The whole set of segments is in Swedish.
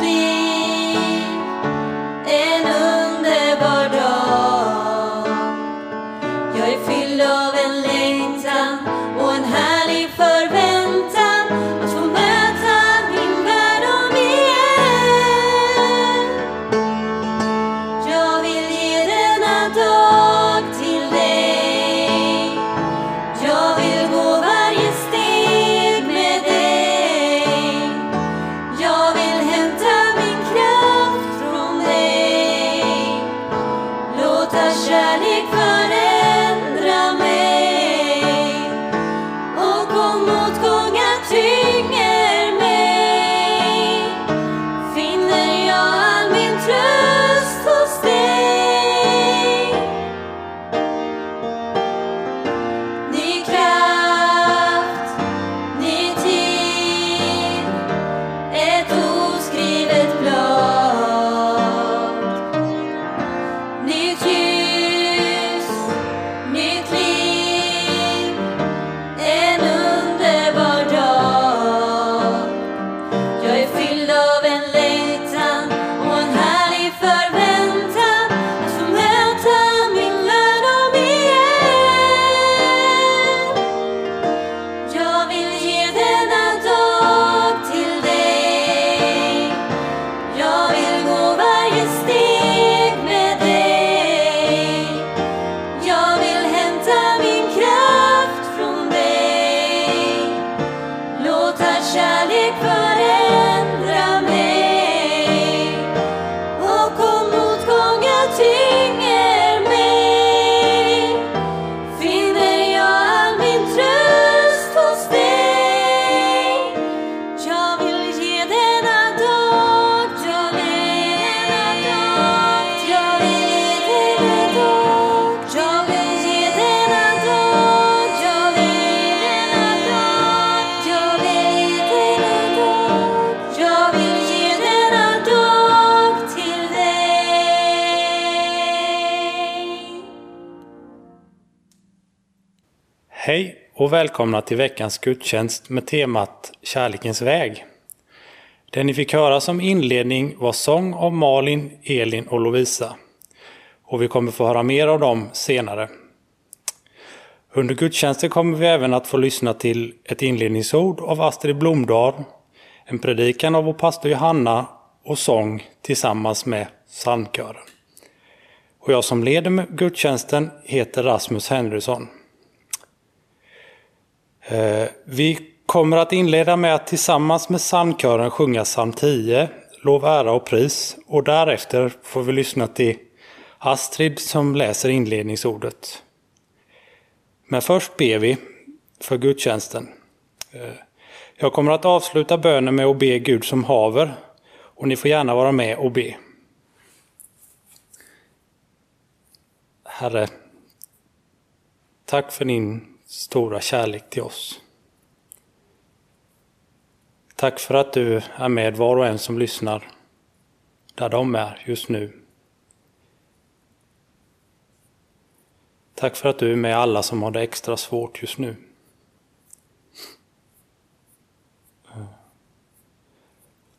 nytt och välkomna till veckans gudstjänst med temat Kärlekens väg. Det ni fick höra som inledning var sång av Malin, Elin och Lovisa. Och vi kommer få höra mer av dem senare. Under gudstjänsten kommer vi även att få lyssna till ett inledningsord av Astrid Blomdahl, en predikan av vår pastor Johanna och sång tillsammans med psalmkören. Och jag som leder gudstjänsten heter Rasmus Henrysson. Eh, Vi kommer att inleda med att tillsammans med psalmkören sjunga psalm 10, Lov, ära och pris. Och därefter får vi lyssna till Astrid som läser inledningsordet. Men först ber vi för gudstjänsten. Eh, jag kommer att avsluta bönen med att be Gud som haver. Och ni får gärna vara med och be. Herre, tack för din stora kärlek till oss. Tack för att du är med var och en som lyssnar, där de är just nu. Tack för att du är med alla som har det extra svårt just nu.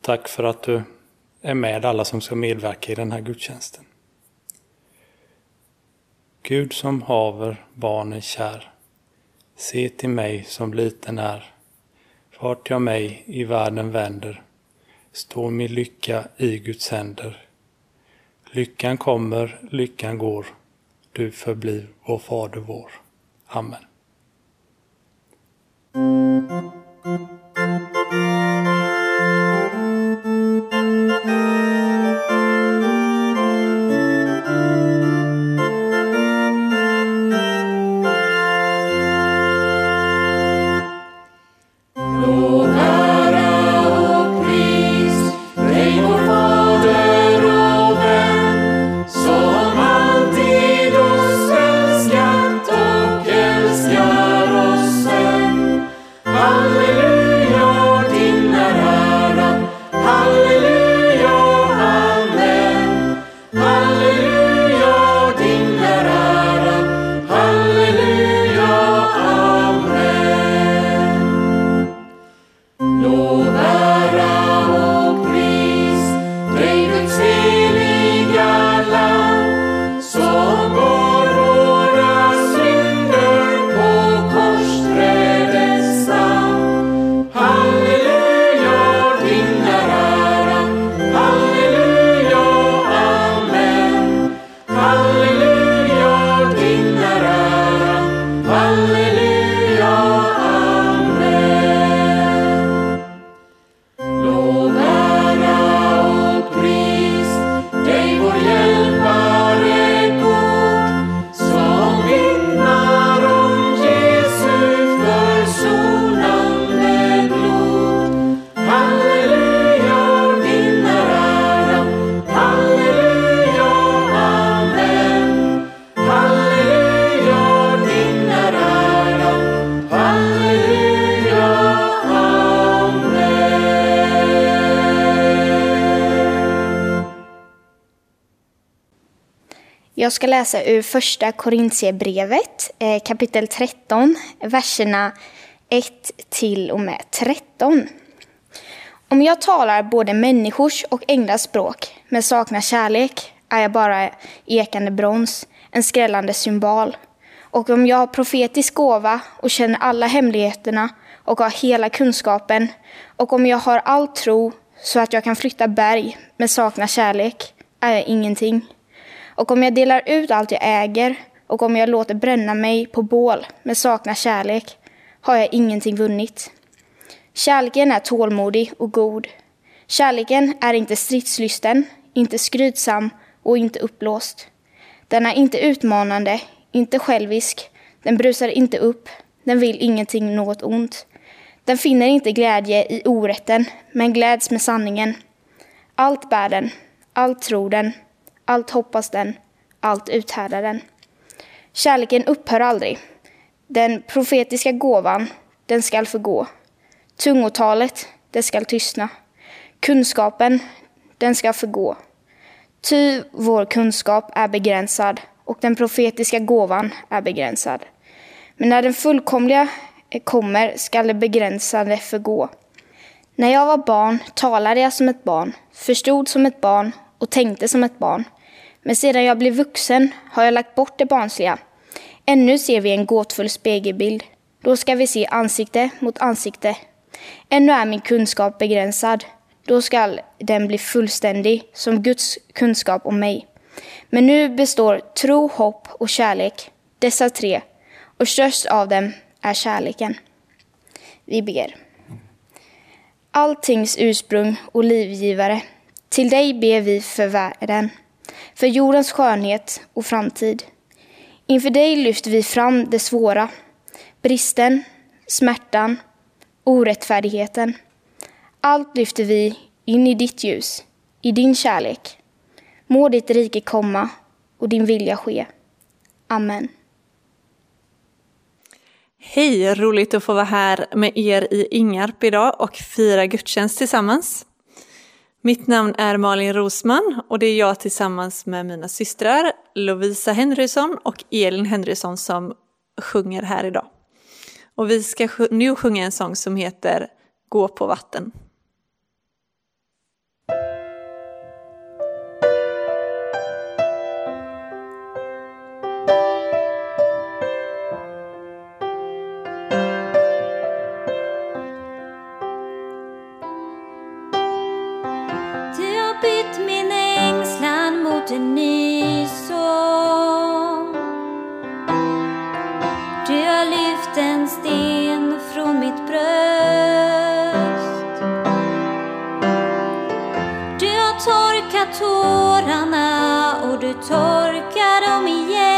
Tack för att du är med alla som ska medverka i den här gudstjänsten. Gud som haver barnen kär, se till mig som liten är. Vart jag mig i världen vänder, står min lycka i Guds händer. Lyckan kommer, lyckan går. Du förblir vår Fader vår. Amen. Jag ska läsa ur första Korintierbrevet, eh, kapitel 13, verserna 1 till och med 13. Om jag talar både människors och änglars språk, men saknar kärlek, är jag bara ekande brons, en skrällande symbol. Och om jag har profetisk gåva och känner alla hemligheterna och har hela kunskapen, och om jag har all tro så att jag kan flytta berg, men saknar kärlek, är jag ingenting. Och om jag delar ut allt jag äger och om jag låter bränna mig på bål men saknar kärlek har jag ingenting vunnit. Kärleken är tålmodig och god. Kärleken är inte stridslysten, inte skrytsam och inte uppblåst. Den är inte utmanande, inte självisk, den brusar inte upp, den vill ingenting något ont. Den finner inte glädje i orätten, men gläds med sanningen. Allt bär den, allt tror den, allt hoppas den, allt uthärdar den. Kärleken upphör aldrig. Den profetiska gåvan, den skall förgå. Tungotalet, det skall tystna. Kunskapen, den skall förgå. Ty vår kunskap är begränsad och den profetiska gåvan är begränsad. Men när den fullkomliga kommer skall det begränsade förgå. När jag var barn talade jag som ett barn, förstod som ett barn och tänkte som ett barn. Men sedan jag blev vuxen har jag lagt bort det barnsliga. Ännu ser vi en gåtfull spegelbild. Då ska vi se ansikte mot ansikte. Ännu är min kunskap begränsad. Då skall den bli fullständig som Guds kunskap om mig. Men nu består tro, hopp och kärlek, dessa tre, och störst av dem är kärleken. Vi ber. Alltings ursprung och livgivare, till dig ber vi för världen för jordens skönhet och framtid. Inför dig lyfter vi fram det svåra, bristen, smärtan, orättfärdigheten. Allt lyfter vi in i ditt ljus, i din kärlek. Må ditt rike komma och din vilja ske. Amen. Hej, roligt att få vara här med er i Ingarp idag och fira gudstjänst tillsammans. Mitt namn är Malin Rosman och det är jag tillsammans med mina systrar Lovisa Henrysson och Elin Henrysson som sjunger här idag. Och vi ska nu sjunga en sång som heter Gå på vatten. Torka tårarna och du torkar dem igen.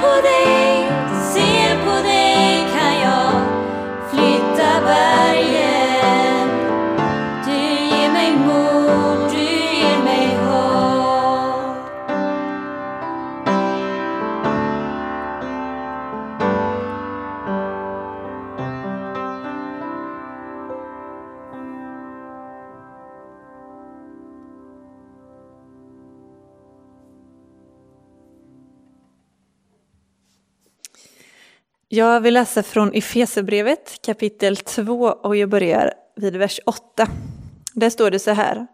Ser Jag vill läsa från Efesebrevet kapitel 2 och jag börjar vid vers 8. Där står det så här.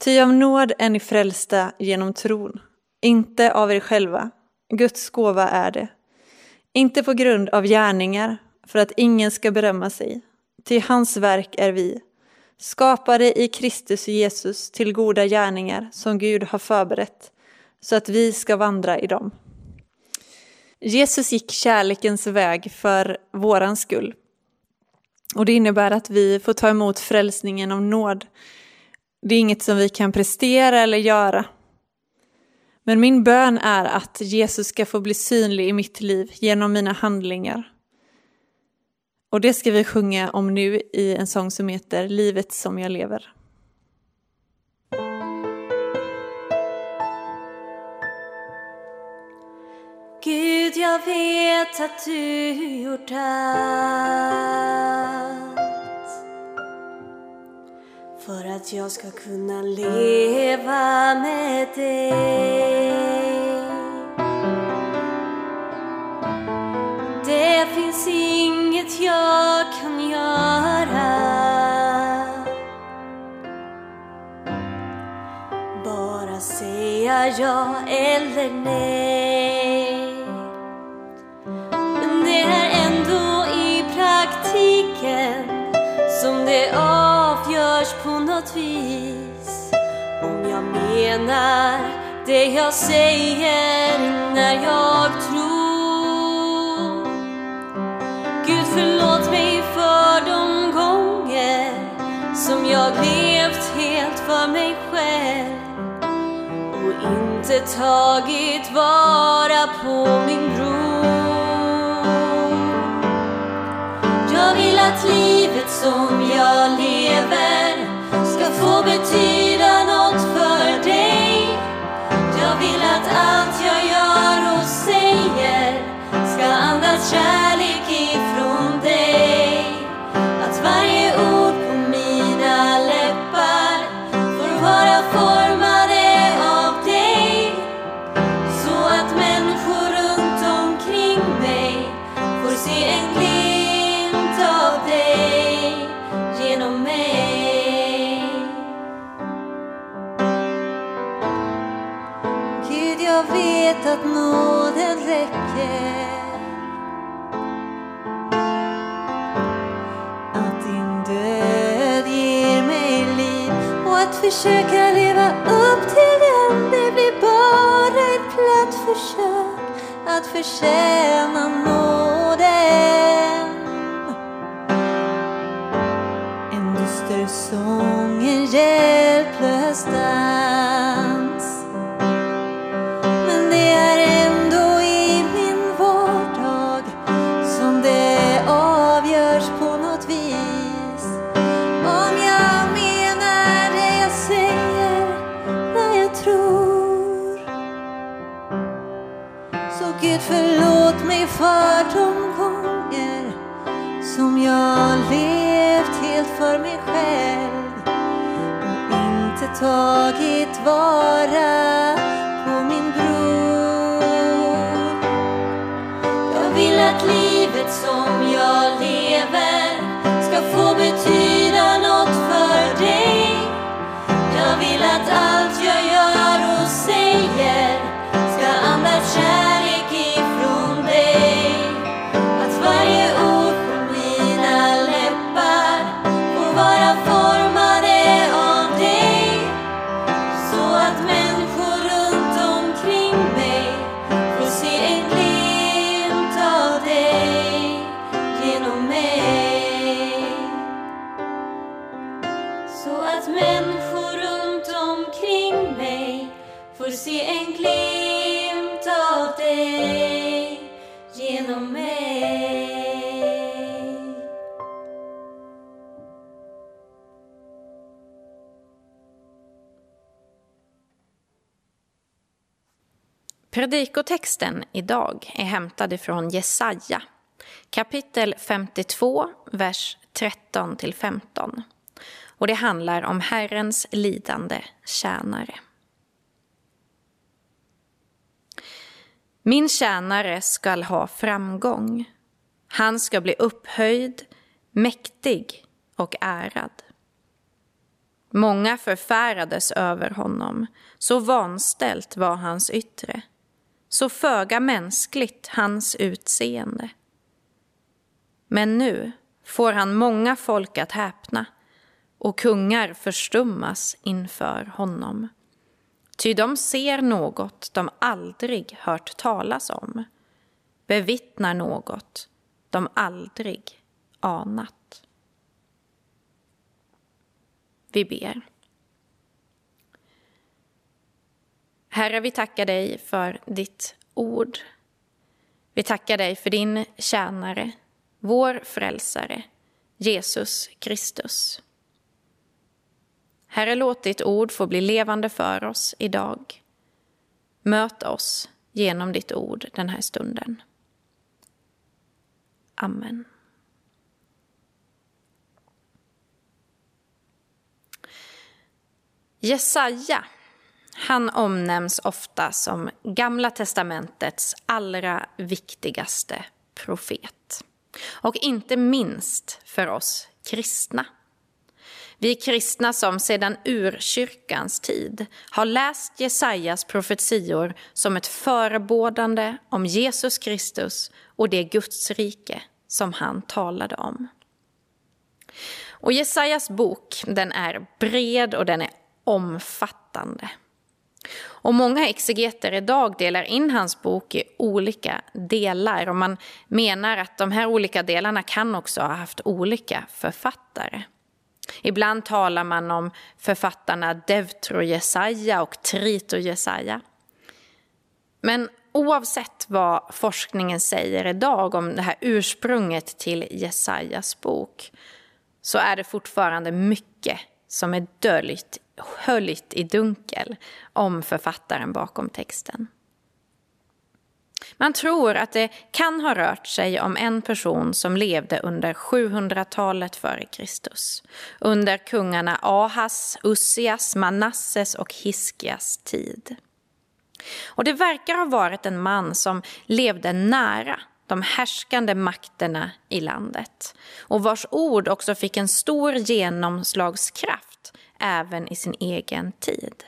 Ty av nåd är ni frälsta genom tron, inte av er själva. Guds gåva är det. Inte på grund av gärningar, för att ingen ska berömma sig. Ty hans verk är vi, skapade i Kristus Jesus till goda gärningar som Gud har förberett, så att vi ska vandra i dem. Jesus gick kärlekens väg för våran skull. Och det innebär att vi får ta emot frälsningen av nåd. Det är inget som vi kan prestera eller göra. Men min bön är att Jesus ska få bli synlig i mitt liv genom mina handlingar. Och det ska vi sjunga om nu i en sång som heter Livet som jag lever. Gud, jag vet att du gjort allt för att jag ska kunna leva med dig. Det finns inget jag kan göra bara säga ja eller nej. Vis om jag menar det jag säger när jag tror. Gud förlåt mig för de gånger som jag levt helt för mig själv och inte tagit vara på min bror. Jag vill att livet som jag lever få betyda nåt för dig. Jag vill att allt jag gör och säger ska andas kärlek vet att nåden räcker. Att din död ger mig liv och att försöka leva upp till den, det blir bara ett platt försök att förtjäna nåden. Predikotexten idag är hämtad ifrån Jesaja, kapitel 52, vers 13-15. Och det handlar om Herrens lidande tjänare. Min tjänare skall ha framgång. Han ska bli upphöjd, mäktig och ärad. Många förfärades över honom, så vanställt var hans yttre, så föga mänskligt hans utseende. Men nu får han många folk att häpna och kungar förstummas inför honom. Ty de ser något de aldrig hört talas om, bevittnar något de aldrig anat. Vi ber. Herre, vi tackar dig för ditt ord. Vi tackar dig för din tjänare, vår frälsare, Jesus Kristus. Herre, låt ditt ord få bli levande för oss idag. Möt oss genom ditt ord den här stunden. Amen. Jesaja, han omnämns ofta som Gamla testamentets allra viktigaste profet. Och inte minst för oss kristna. Vi kristna som sedan urkyrkans tid har läst Jesajas profetior som ett förebådande om Jesus Kristus och det Guds rike som han talade om. Och Jesajas bok den är bred och den är omfattande. Och många exegeter idag delar in hans bok i olika delar och man menar att de här olika delarna kan också ha haft olika författare. Ibland talar man om författarna Deutro Jesaja och Trito Jesaja. Men oavsett vad forskningen säger idag om det här ursprunget till Jesajas bok så är det fortfarande mycket som är döljt, höljt i dunkel om författaren bakom texten. Man tror att det kan ha rört sig om en person som levde under 700-talet före Kristus. Under kungarna Ahas, Ussias, Manasses och Hiskias tid. Och det verkar ha varit en man som levde nära de härskande makterna i landet och vars ord också fick en stor genomslagskraft även i sin egen tid.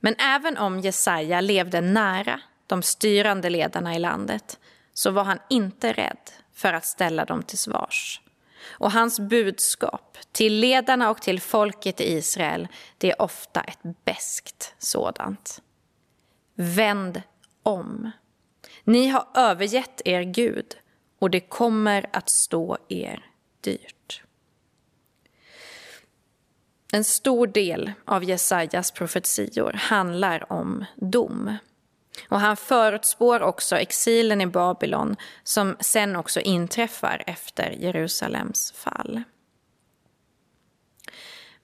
Men även om Jesaja levde nära de styrande ledarna i landet så var han inte rädd för att ställa dem till svars. Och hans budskap till ledarna och till folket i Israel, det är ofta ett beskt sådant. Vänd om. Ni har övergett er Gud och det kommer att stå er dyrt. En stor del av Jesajas profetior handlar om dom. Och han förutspår också exilen i Babylon som sen också inträffar efter Jerusalems fall.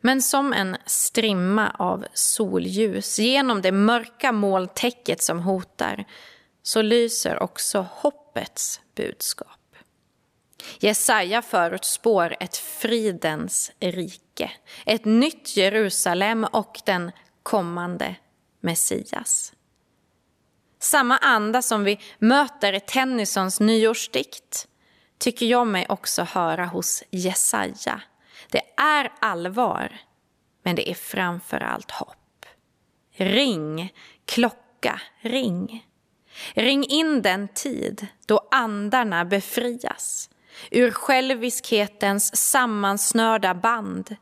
Men som en strimma av solljus genom det mörka molntäcket som hotar så lyser också hoppets budskap. Jesaja förutspår ett fridens rike, ett nytt Jerusalem och den kommande Messias. Samma anda som vi möter i Tennysons nyårsdikt tycker jag mig också höra hos Jesaja. Det är allvar, men det är framför allt hopp. Ring, klocka, ring. Ring in den tid då andarna befrias ur själviskhetens sammansnörda band.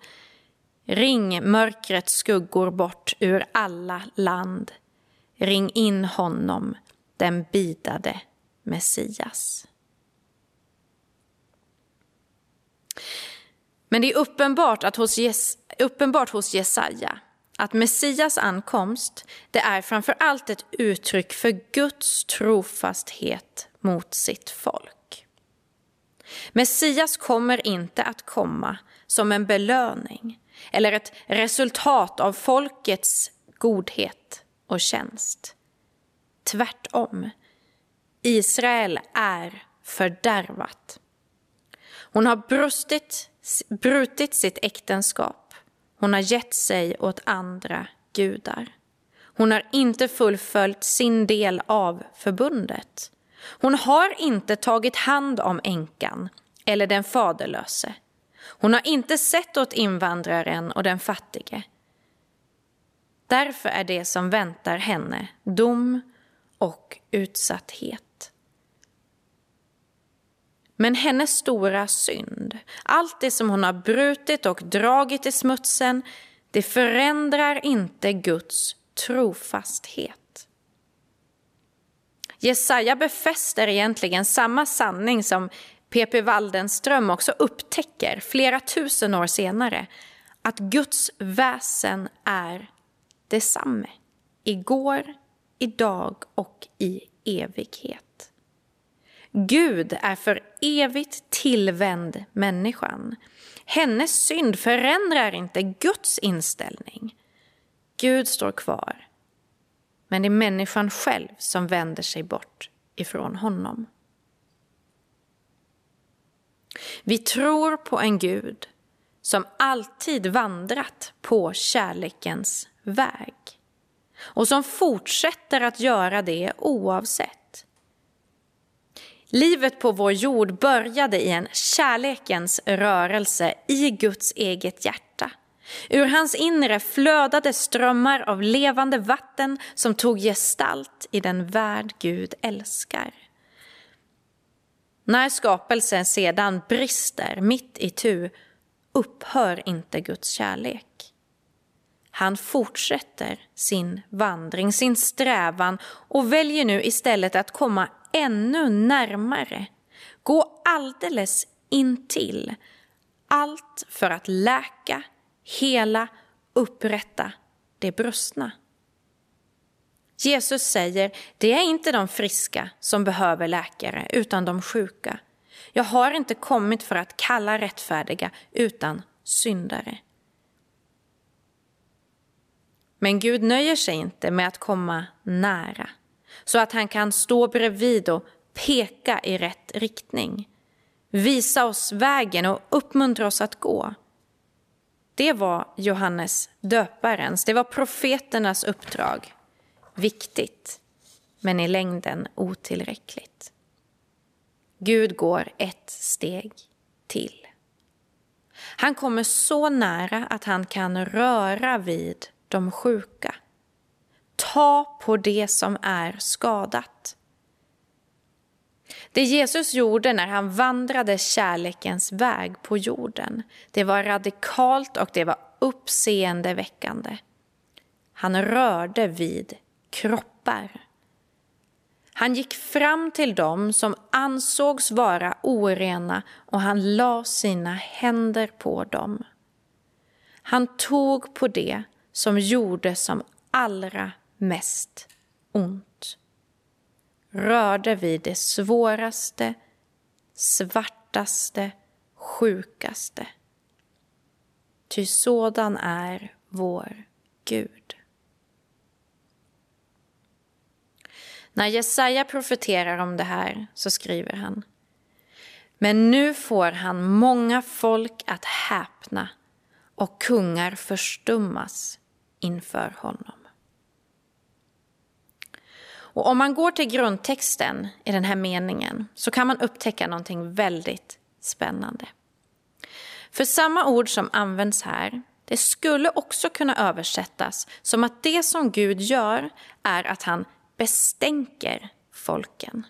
Ring mörkrets skuggor bort ur alla land. Ring in honom, den bidade Messias. Men det är uppenbart, att hos Jes uppenbart hos Jesaja att Messias ankomst det är framför allt ett uttryck för Guds trofasthet mot sitt folk. Messias kommer inte att komma som en belöning eller ett resultat av folkets godhet och tjänst. Tvärtom. Israel är fördärvat. Hon har brustit, brutit sitt äktenskap. Hon har gett sig åt andra gudar. Hon har inte fullföljt sin del av förbundet. Hon har inte tagit hand om änkan eller den faderlöse. Hon har inte sett åt invandraren och den fattige. Därför är det som väntar henne dom och utsatthet. Men hennes stora synd, allt det som hon har brutit och dragit i smutsen, det förändrar inte Guds trofasthet. Jesaja befäster egentligen samma sanning som P.P. Waldenström också upptäcker flera tusen år senare, att Guds väsen är detsamme, igår, idag och i evighet. Gud är för evigt tillvänd människan. Hennes synd förändrar inte Guds inställning. Gud står kvar, men det är människan själv som vänder sig bort ifrån honom. Vi tror på en Gud som alltid vandrat på kärlekens väg och som fortsätter att göra det oavsett. Livet på vår jord började i en kärlekens rörelse i Guds eget hjärta. Ur hans inre flödade strömmar av levande vatten som tog gestalt i den värld Gud älskar. När skapelsen sedan brister mitt i tu upphör inte Guds kärlek. Han fortsätter sin vandring, sin strävan och väljer nu istället att komma ännu närmare. Gå alldeles intill. Allt för att läka, hela, upprätta det brustna. Jesus säger, det är inte de friska som behöver läkare, utan de sjuka. Jag har inte kommit för att kalla rättfärdiga, utan syndare. Men Gud nöjer sig inte med att komma nära, så att han kan stå bredvid och peka i rätt riktning. Visa oss vägen och uppmuntra oss att gå. Det var Johannes döparens, det var profeternas uppdrag. Viktigt, men i längden otillräckligt. Gud går ett steg till. Han kommer så nära att han kan röra vid de sjuka. ta på det som är skadat. Det Jesus gjorde när han vandrade kärlekens väg på jorden, det var radikalt och det var uppseendeväckande. Han rörde vid kroppar. Han gick fram till dem som ansågs vara orena och han la sina händer på dem. Han tog på det som gjorde som allra mest ont. Rörde vid det svåraste, svartaste, sjukaste. Ty sådan är vår Gud. När Jesaja profeterar om det här så skriver han Men nu får han många folk att häpna och kungar förstummas inför honom. Och om man går till grundtexten i den här meningen så kan man upptäcka någonting väldigt spännande. För samma ord som används här, det skulle också kunna översättas som att det som Gud gör är att han bestänker folken.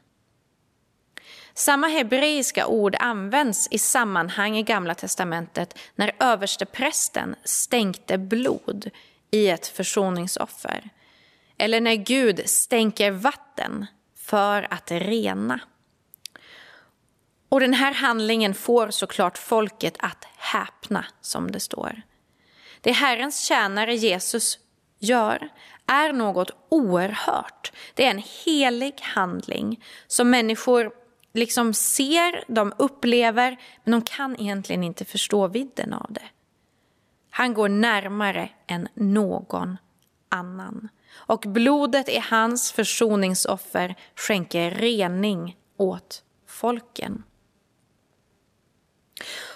Samma hebreiska ord används i sammanhang i Gamla testamentet när översteprästen stänkte blod i ett försoningsoffer. Eller när Gud stänker vatten för att rena. Och den här handlingen får såklart folket att häpna, som det står. Det Herrens tjänare Jesus gör är något oerhört. Det är en helig handling som människor liksom ser, de upplever, men de kan egentligen inte förstå vidden av det. Han går närmare än någon annan. Och blodet i hans försoningsoffer skänker rening åt folken.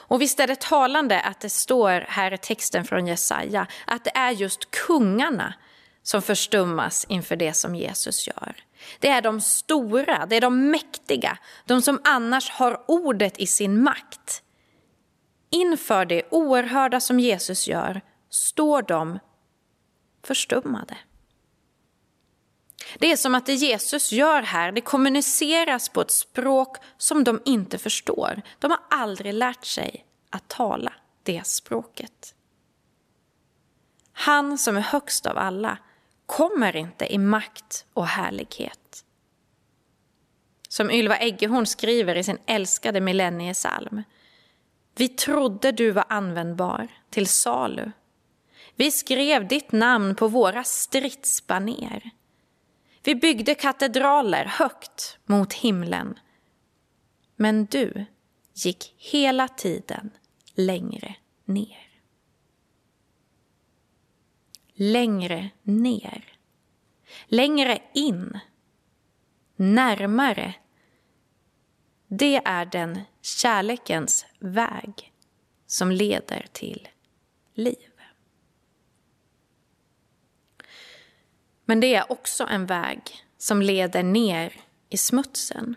Och visst är det talande att det står här i texten från Jesaja att det är just kungarna som förstummas inför det som Jesus gör. Det är de stora, det är de mäktiga, de som annars har ordet i sin makt. Inför det oerhörda som Jesus gör står de förstummade. Det är som att det Jesus gör här, det kommuniceras på ett språk som de inte förstår. De har aldrig lärt sig att tala det språket. Han som är högst av alla kommer inte i makt och härlighet. Som Ylva Eggehorn skriver i sin älskade millenniesalm. Vi trodde du var användbar till salu. Vi skrev ditt namn på våra stridsbaner. Vi byggde katedraler högt mot himlen. Men du gick hela tiden längre ner. Längre ner. Längre in. Närmare. Det är den kärlekens väg som leder till liv. Men det är också en väg som leder ner i smutsen.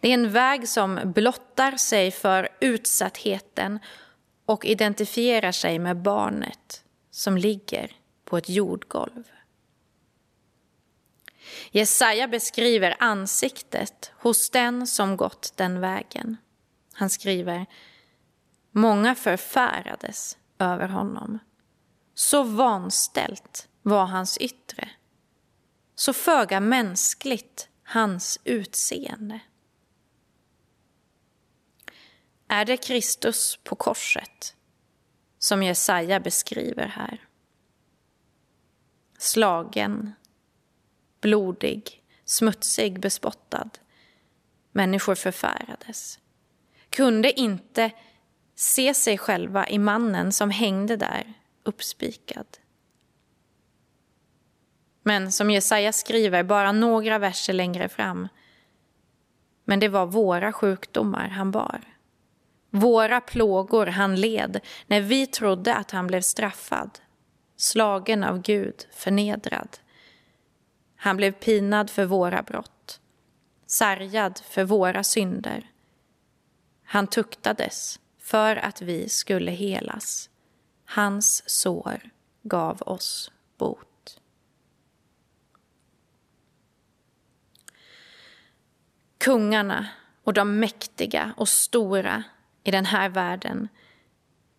Det är en väg som blottar sig för utsattheten och identifierar sig med barnet som ligger på ett jordgolv. Jesaja beskriver ansiktet hos den som gått den vägen. Han skriver Många förfärades över honom. Så vanställt var hans yttre. Så föga mänskligt hans utseende. Är det Kristus på korset som Jesaja beskriver här? Slagen, blodig, smutsig, bespottad. Människor förfärades. Kunde inte se sig själva i mannen som hängde där uppspikad. Men som Jesaja skriver bara några verser längre fram. Men det var våra sjukdomar han bar. Våra plågor han led när vi trodde att han blev straffad. Slagen av Gud, förnedrad. Han blev pinad för våra brott. Sargad för våra synder. Han tuktades för att vi skulle helas. Hans sår gav oss bot. Kungarna och de mäktiga och stora i den här världen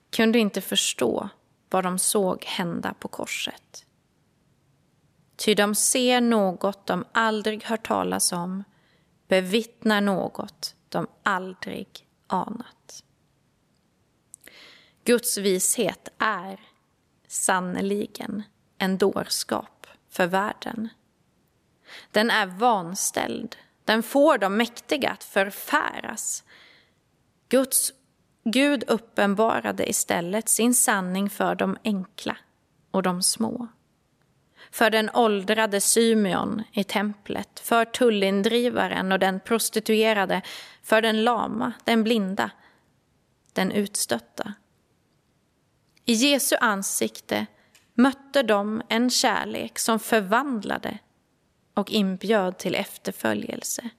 kunde inte förstå vad de såg hända på korset. Ty de ser något de aldrig hört talas om, bevittnar något de aldrig anat. Guds vishet är sannerligen en dårskap för världen. Den är vanställd, den får de mäktiga att förfäras. Guds Gud uppenbarade istället sin sanning för de enkla och de små. För den åldrade Symeon i templet, för tullindrivaren och den prostituerade, för den lama, den blinda, den utstötta. I Jesu ansikte mötte de en kärlek som förvandlade och inbjöd till efterföljelse.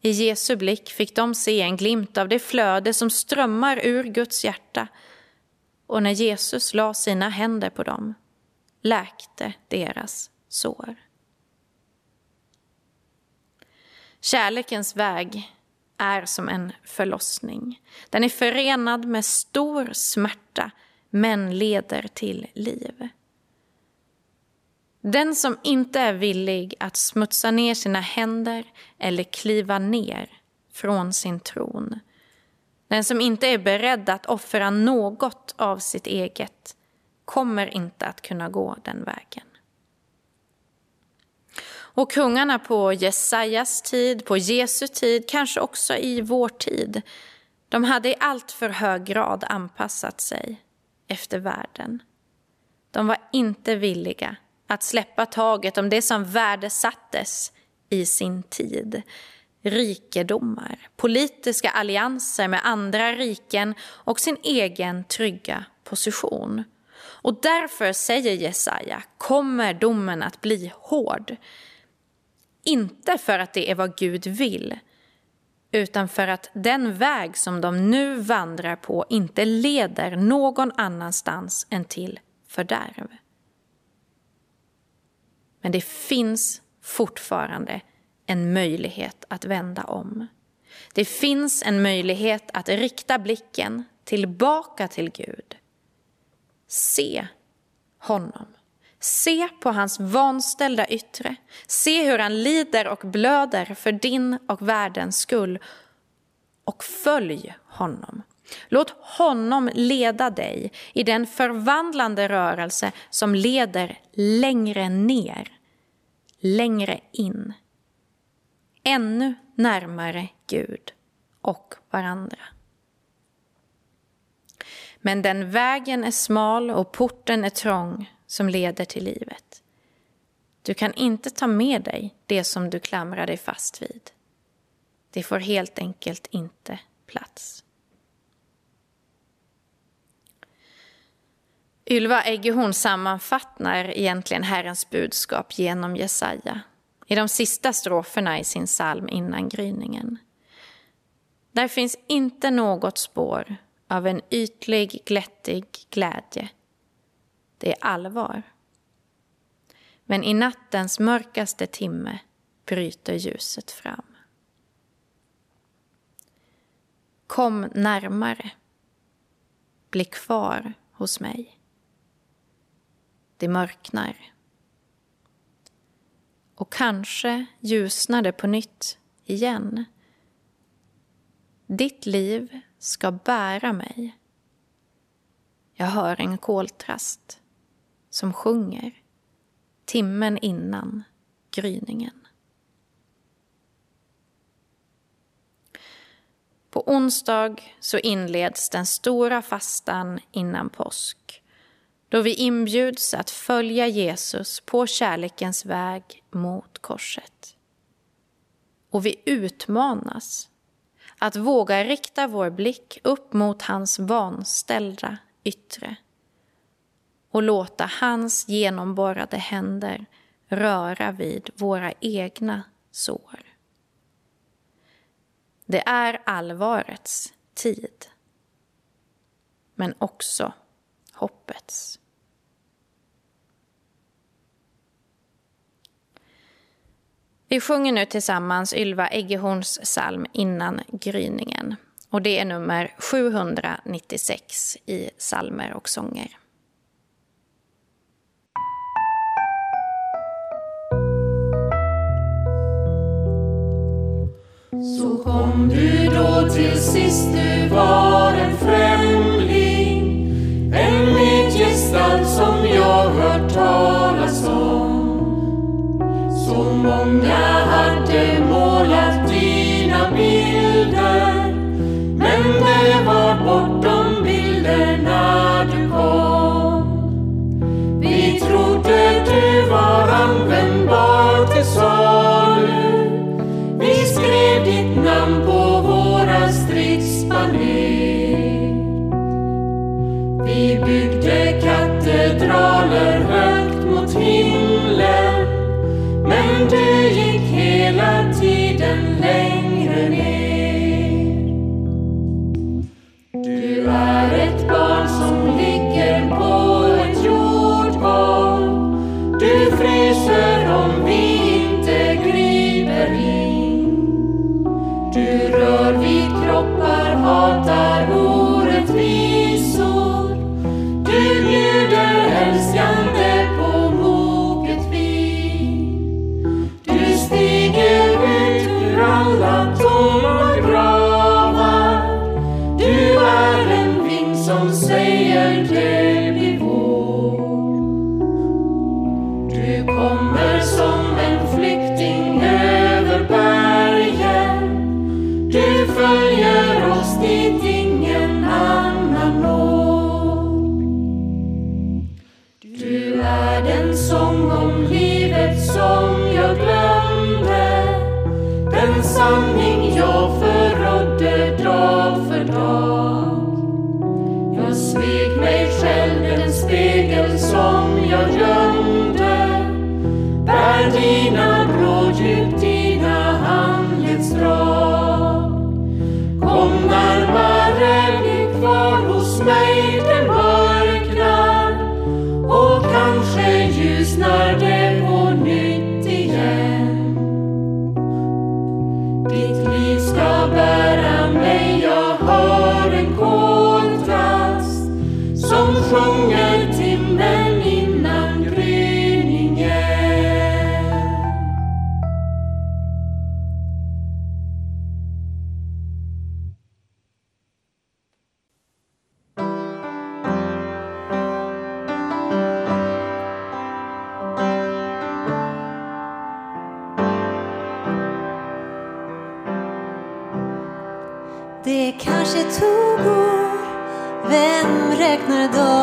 I Jesu blick fick de se en glimt av det flöde som strömmar ur Guds hjärta och när Jesus la sina händer på dem läkte deras sår. Kärlekens väg är som en förlossning. Den är förenad med stor smärta men leder till liv. Den som inte är villig att smutsa ner sina händer eller kliva ner från sin tron. Den som inte är beredd att offra något av sitt eget kommer inte att kunna gå den vägen. Och kungarna på Jesajas tid, på Jesu tid, kanske också i vår tid, de hade i allt för hög grad anpassat sig efter världen. De var inte villiga att släppa taget om det som värdesattes i sin tid. Rikedomar, politiska allianser med andra riken och sin egen trygga position. Och därför säger Jesaja kommer domen att bli hård. Inte för att det är vad Gud vill, utan för att den väg som de nu vandrar på inte leder någon annanstans än till fördärv. Men det finns fortfarande en möjlighet att vända om. Det finns en möjlighet att rikta blicken tillbaka till Gud. Se honom. Se på hans vanställda yttre. Se hur han lider och blöder för din och världens skull. Och följ honom. Låt honom leda dig i den förvandlande rörelse som leder längre ner, längre in. Ännu närmare Gud och varandra. Men den vägen är smal och porten är trång som leder till livet. Du kan inte ta med dig det som du klamrar dig fast vid. Det får helt enkelt inte plats. Ylva Eggehorn sammanfattar egentligen Herrens budskap genom Jesaja i de sista stroferna i sin psalm innan gryningen. Där finns inte något spår av en ytlig, glättig glädje. Det är allvar. Men i nattens mörkaste timme bryter ljuset fram. Kom närmare. Bli kvar hos mig. Det mörknar. Och kanske ljusnar det på nytt igen. Ditt liv ska bära mig. Jag hör en koltrast som sjunger timmen innan gryningen. På onsdag så inleds den stora fastan innan påsk då vi inbjuds att följa Jesus på kärlekens väg mot korset. Och vi utmanas att våga rikta vår blick upp mot hans vanställda yttre och låta hans genomborrade händer röra vid våra egna sår. Det är allvarets tid, men också hoppets. Vi sjunger nu tillsammans Ylva Eggehorns psalm Innan gryningen. Och det är nummer 796 i Salmer och sånger. Så kom du då till sist, du var en främling Come on, Bum kanske tog år. Vem räknar dagar?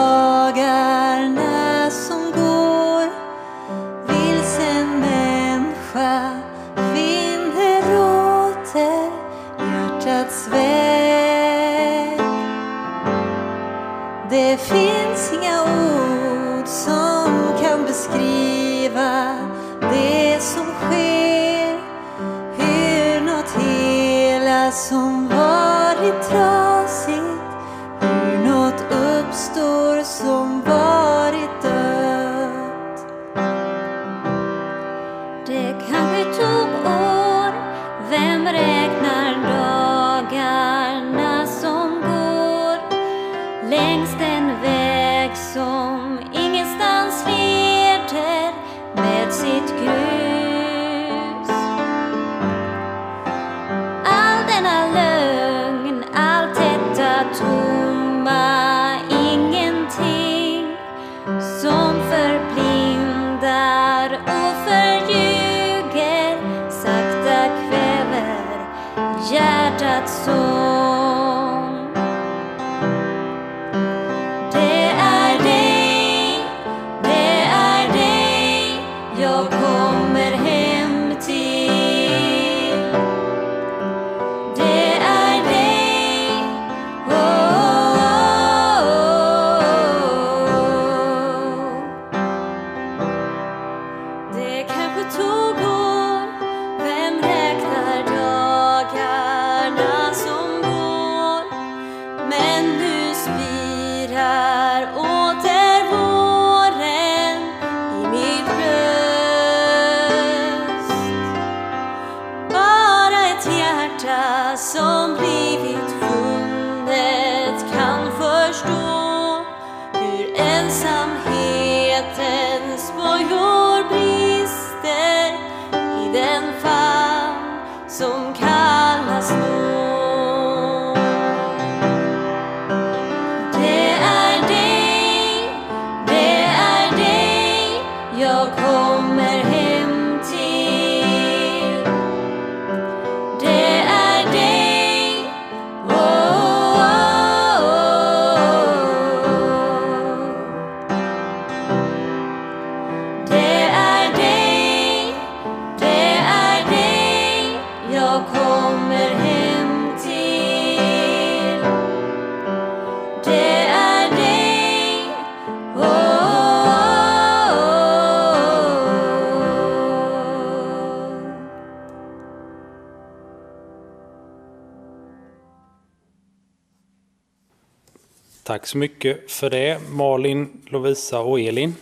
Tack så mycket för det Malin, Lovisa och Elin.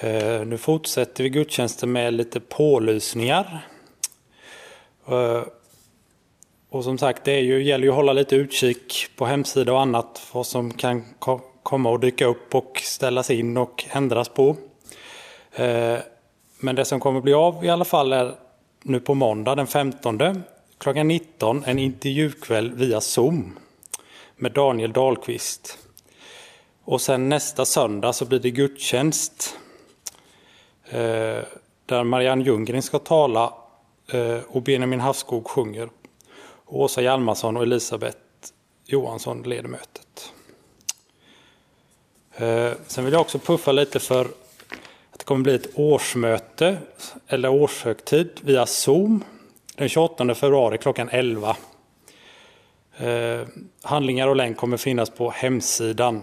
Eh, nu fortsätter vi gudstjänsten med lite pålysningar. Eh, och som sagt, det är ju, gäller ju att hålla lite utkik på hemsida och annat vad som kan komma och dyka upp och ställas in och ändras på. Eh, men det som kommer bli av i alla fall är nu på måndag den 15 klockan 19 en intervjukväll via Zoom med Daniel Dahlqvist. Och sen nästa söndag så blir det gudstjänst eh, där Marianne Ljunggren ska tala eh, och Benjamin Havskog sjunger. Och Åsa Hjalmarsson och Elisabeth Johansson leder mötet. Eh, sen vill jag också puffa lite för att det kommer bli ett årsmöte eller årshögtid via Zoom den 28 februari klockan 11. Eh, handlingar och länk kommer finnas på hemsidan.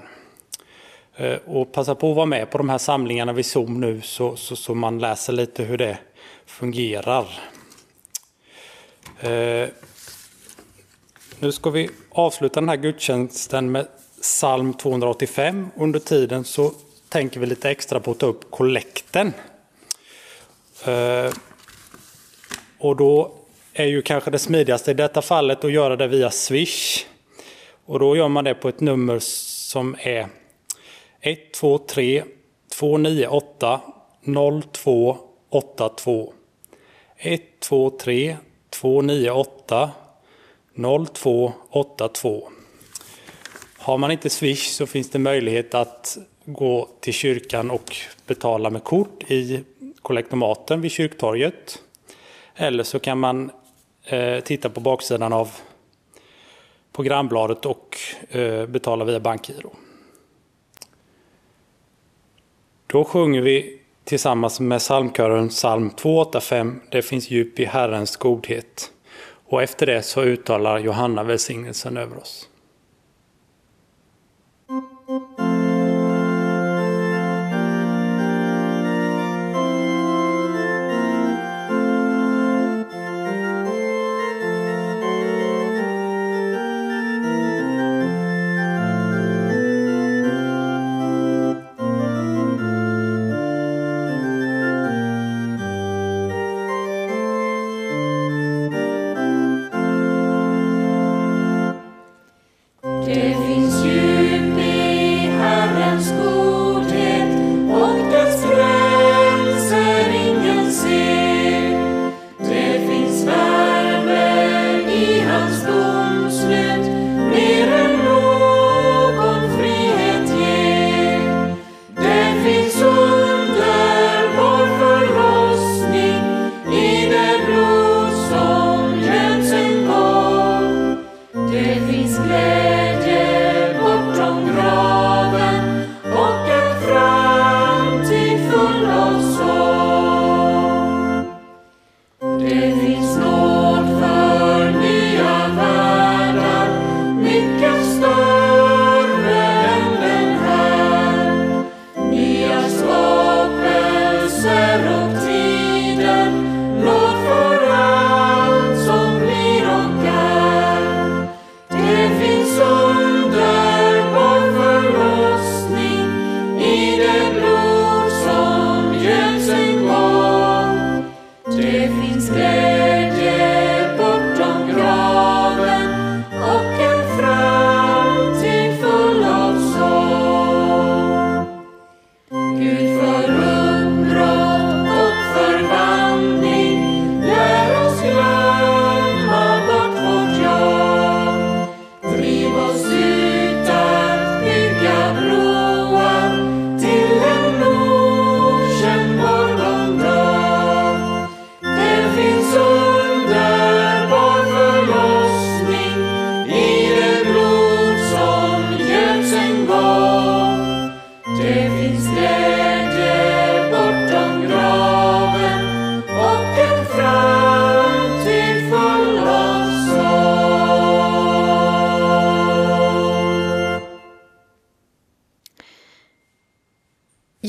Eh, och passa på att vara med på de här samlingarna vid Zoom nu så, så, så man läser lite hur det fungerar. Eh, nu ska vi avsluta den här gudstjänsten med psalm 285. Under tiden så tänker vi lite extra på att ta upp kollekten. Eh, och då är ju kanske det smidigaste i detta fallet att göra det via Swish. Och då gör man det på ett nummer som är 123 298 0282. 123 298 0282. Har man inte Swish så finns det möjlighet att gå till kyrkan och betala med kort i kollektomaten vid kyrktorget. Eller så kan man eh, titta på baksidan av programbladet och eh, betala via bankgiro. Då sjunger vi tillsammans med psalmkören psalm 285 Det finns djup i Herrens godhet. Och efter det så uttalar Johanna välsignelsen över oss.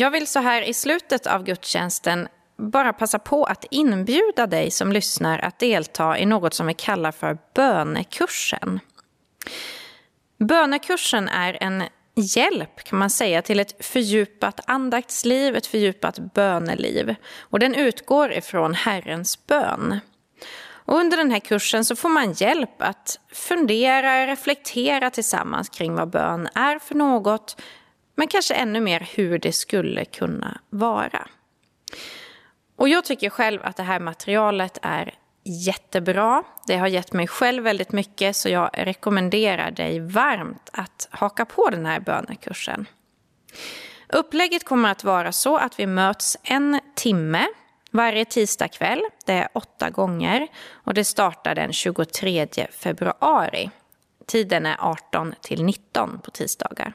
Jag vill så här i slutet av gudstjänsten bara passa på att inbjuda dig som lyssnar att delta i något som vi kallar för bönekursen. Bönekursen är en hjälp kan man säga till ett fördjupat andaktsliv, ett fördjupat böneliv. Och den utgår ifrån Herrens bön. Och under den här kursen så får man hjälp att fundera, reflektera tillsammans kring vad bön är för något, men kanske ännu mer hur det skulle kunna vara. Och jag tycker själv att det här materialet är jättebra. Det har gett mig själv väldigt mycket så jag rekommenderar dig varmt att haka på den här bönekursen. Upplägget kommer att vara så att vi möts en timme varje tisdag kväll. Det är åtta gånger och det startar den 23 februari. Tiden är 18 till 19 på tisdagar.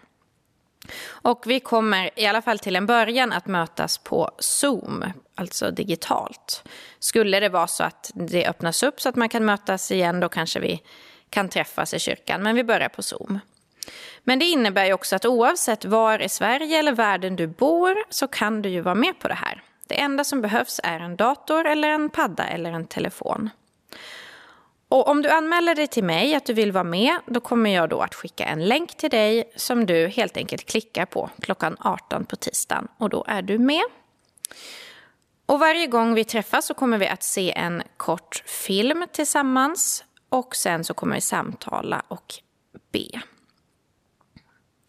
Och vi kommer i alla fall till en början att mötas på Zoom, alltså digitalt. Skulle det vara så att det öppnas upp så att man kan mötas igen, då kanske vi kan träffas i kyrkan. Men vi börjar på Zoom. Men det innebär ju också att oavsett var i Sverige eller världen du bor så kan du ju vara med på det här. Det enda som behövs är en dator eller en padda eller en telefon. Och om du anmäler dig till mig att du vill vara med, då kommer jag då att skicka en länk till dig som du helt enkelt klickar på klockan 18 på tisdagen och då är du med. Och varje gång vi träffas så kommer vi att se en kort film tillsammans och sen så kommer vi samtala och be.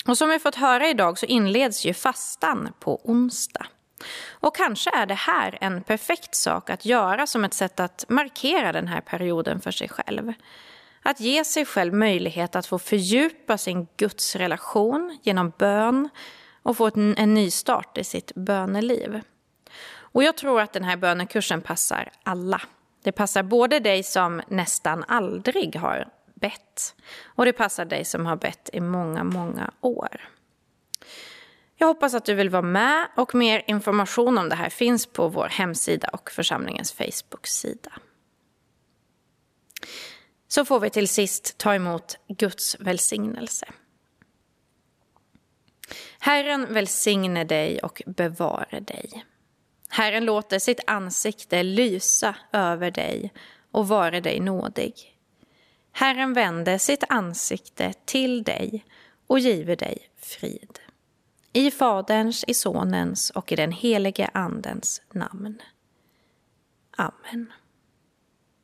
Och som vi fått höra idag så inleds ju fastan på onsdag. Och kanske är det här en perfekt sak att göra som ett sätt att markera den här perioden för sig själv. Att ge sig själv möjlighet att få fördjupa sin gudsrelation genom bön och få en nystart i sitt böneliv. Och jag tror att den här bönekursen passar alla. Det passar både dig som nästan aldrig har bett och det passar dig som har bett i många, många år. Jag hoppas att du vill vara med och mer information om det här finns på vår hemsida och församlingens Facebook-sida. Så får vi till sist ta emot Guds välsignelse. Herren välsigne dig och bevare dig. Herren låter sitt ansikte lysa över dig och vare dig nådig. Herren vände sitt ansikte till dig och giver dig frid. I Faderns, i Sonens och i den helige Andens namn. Amen.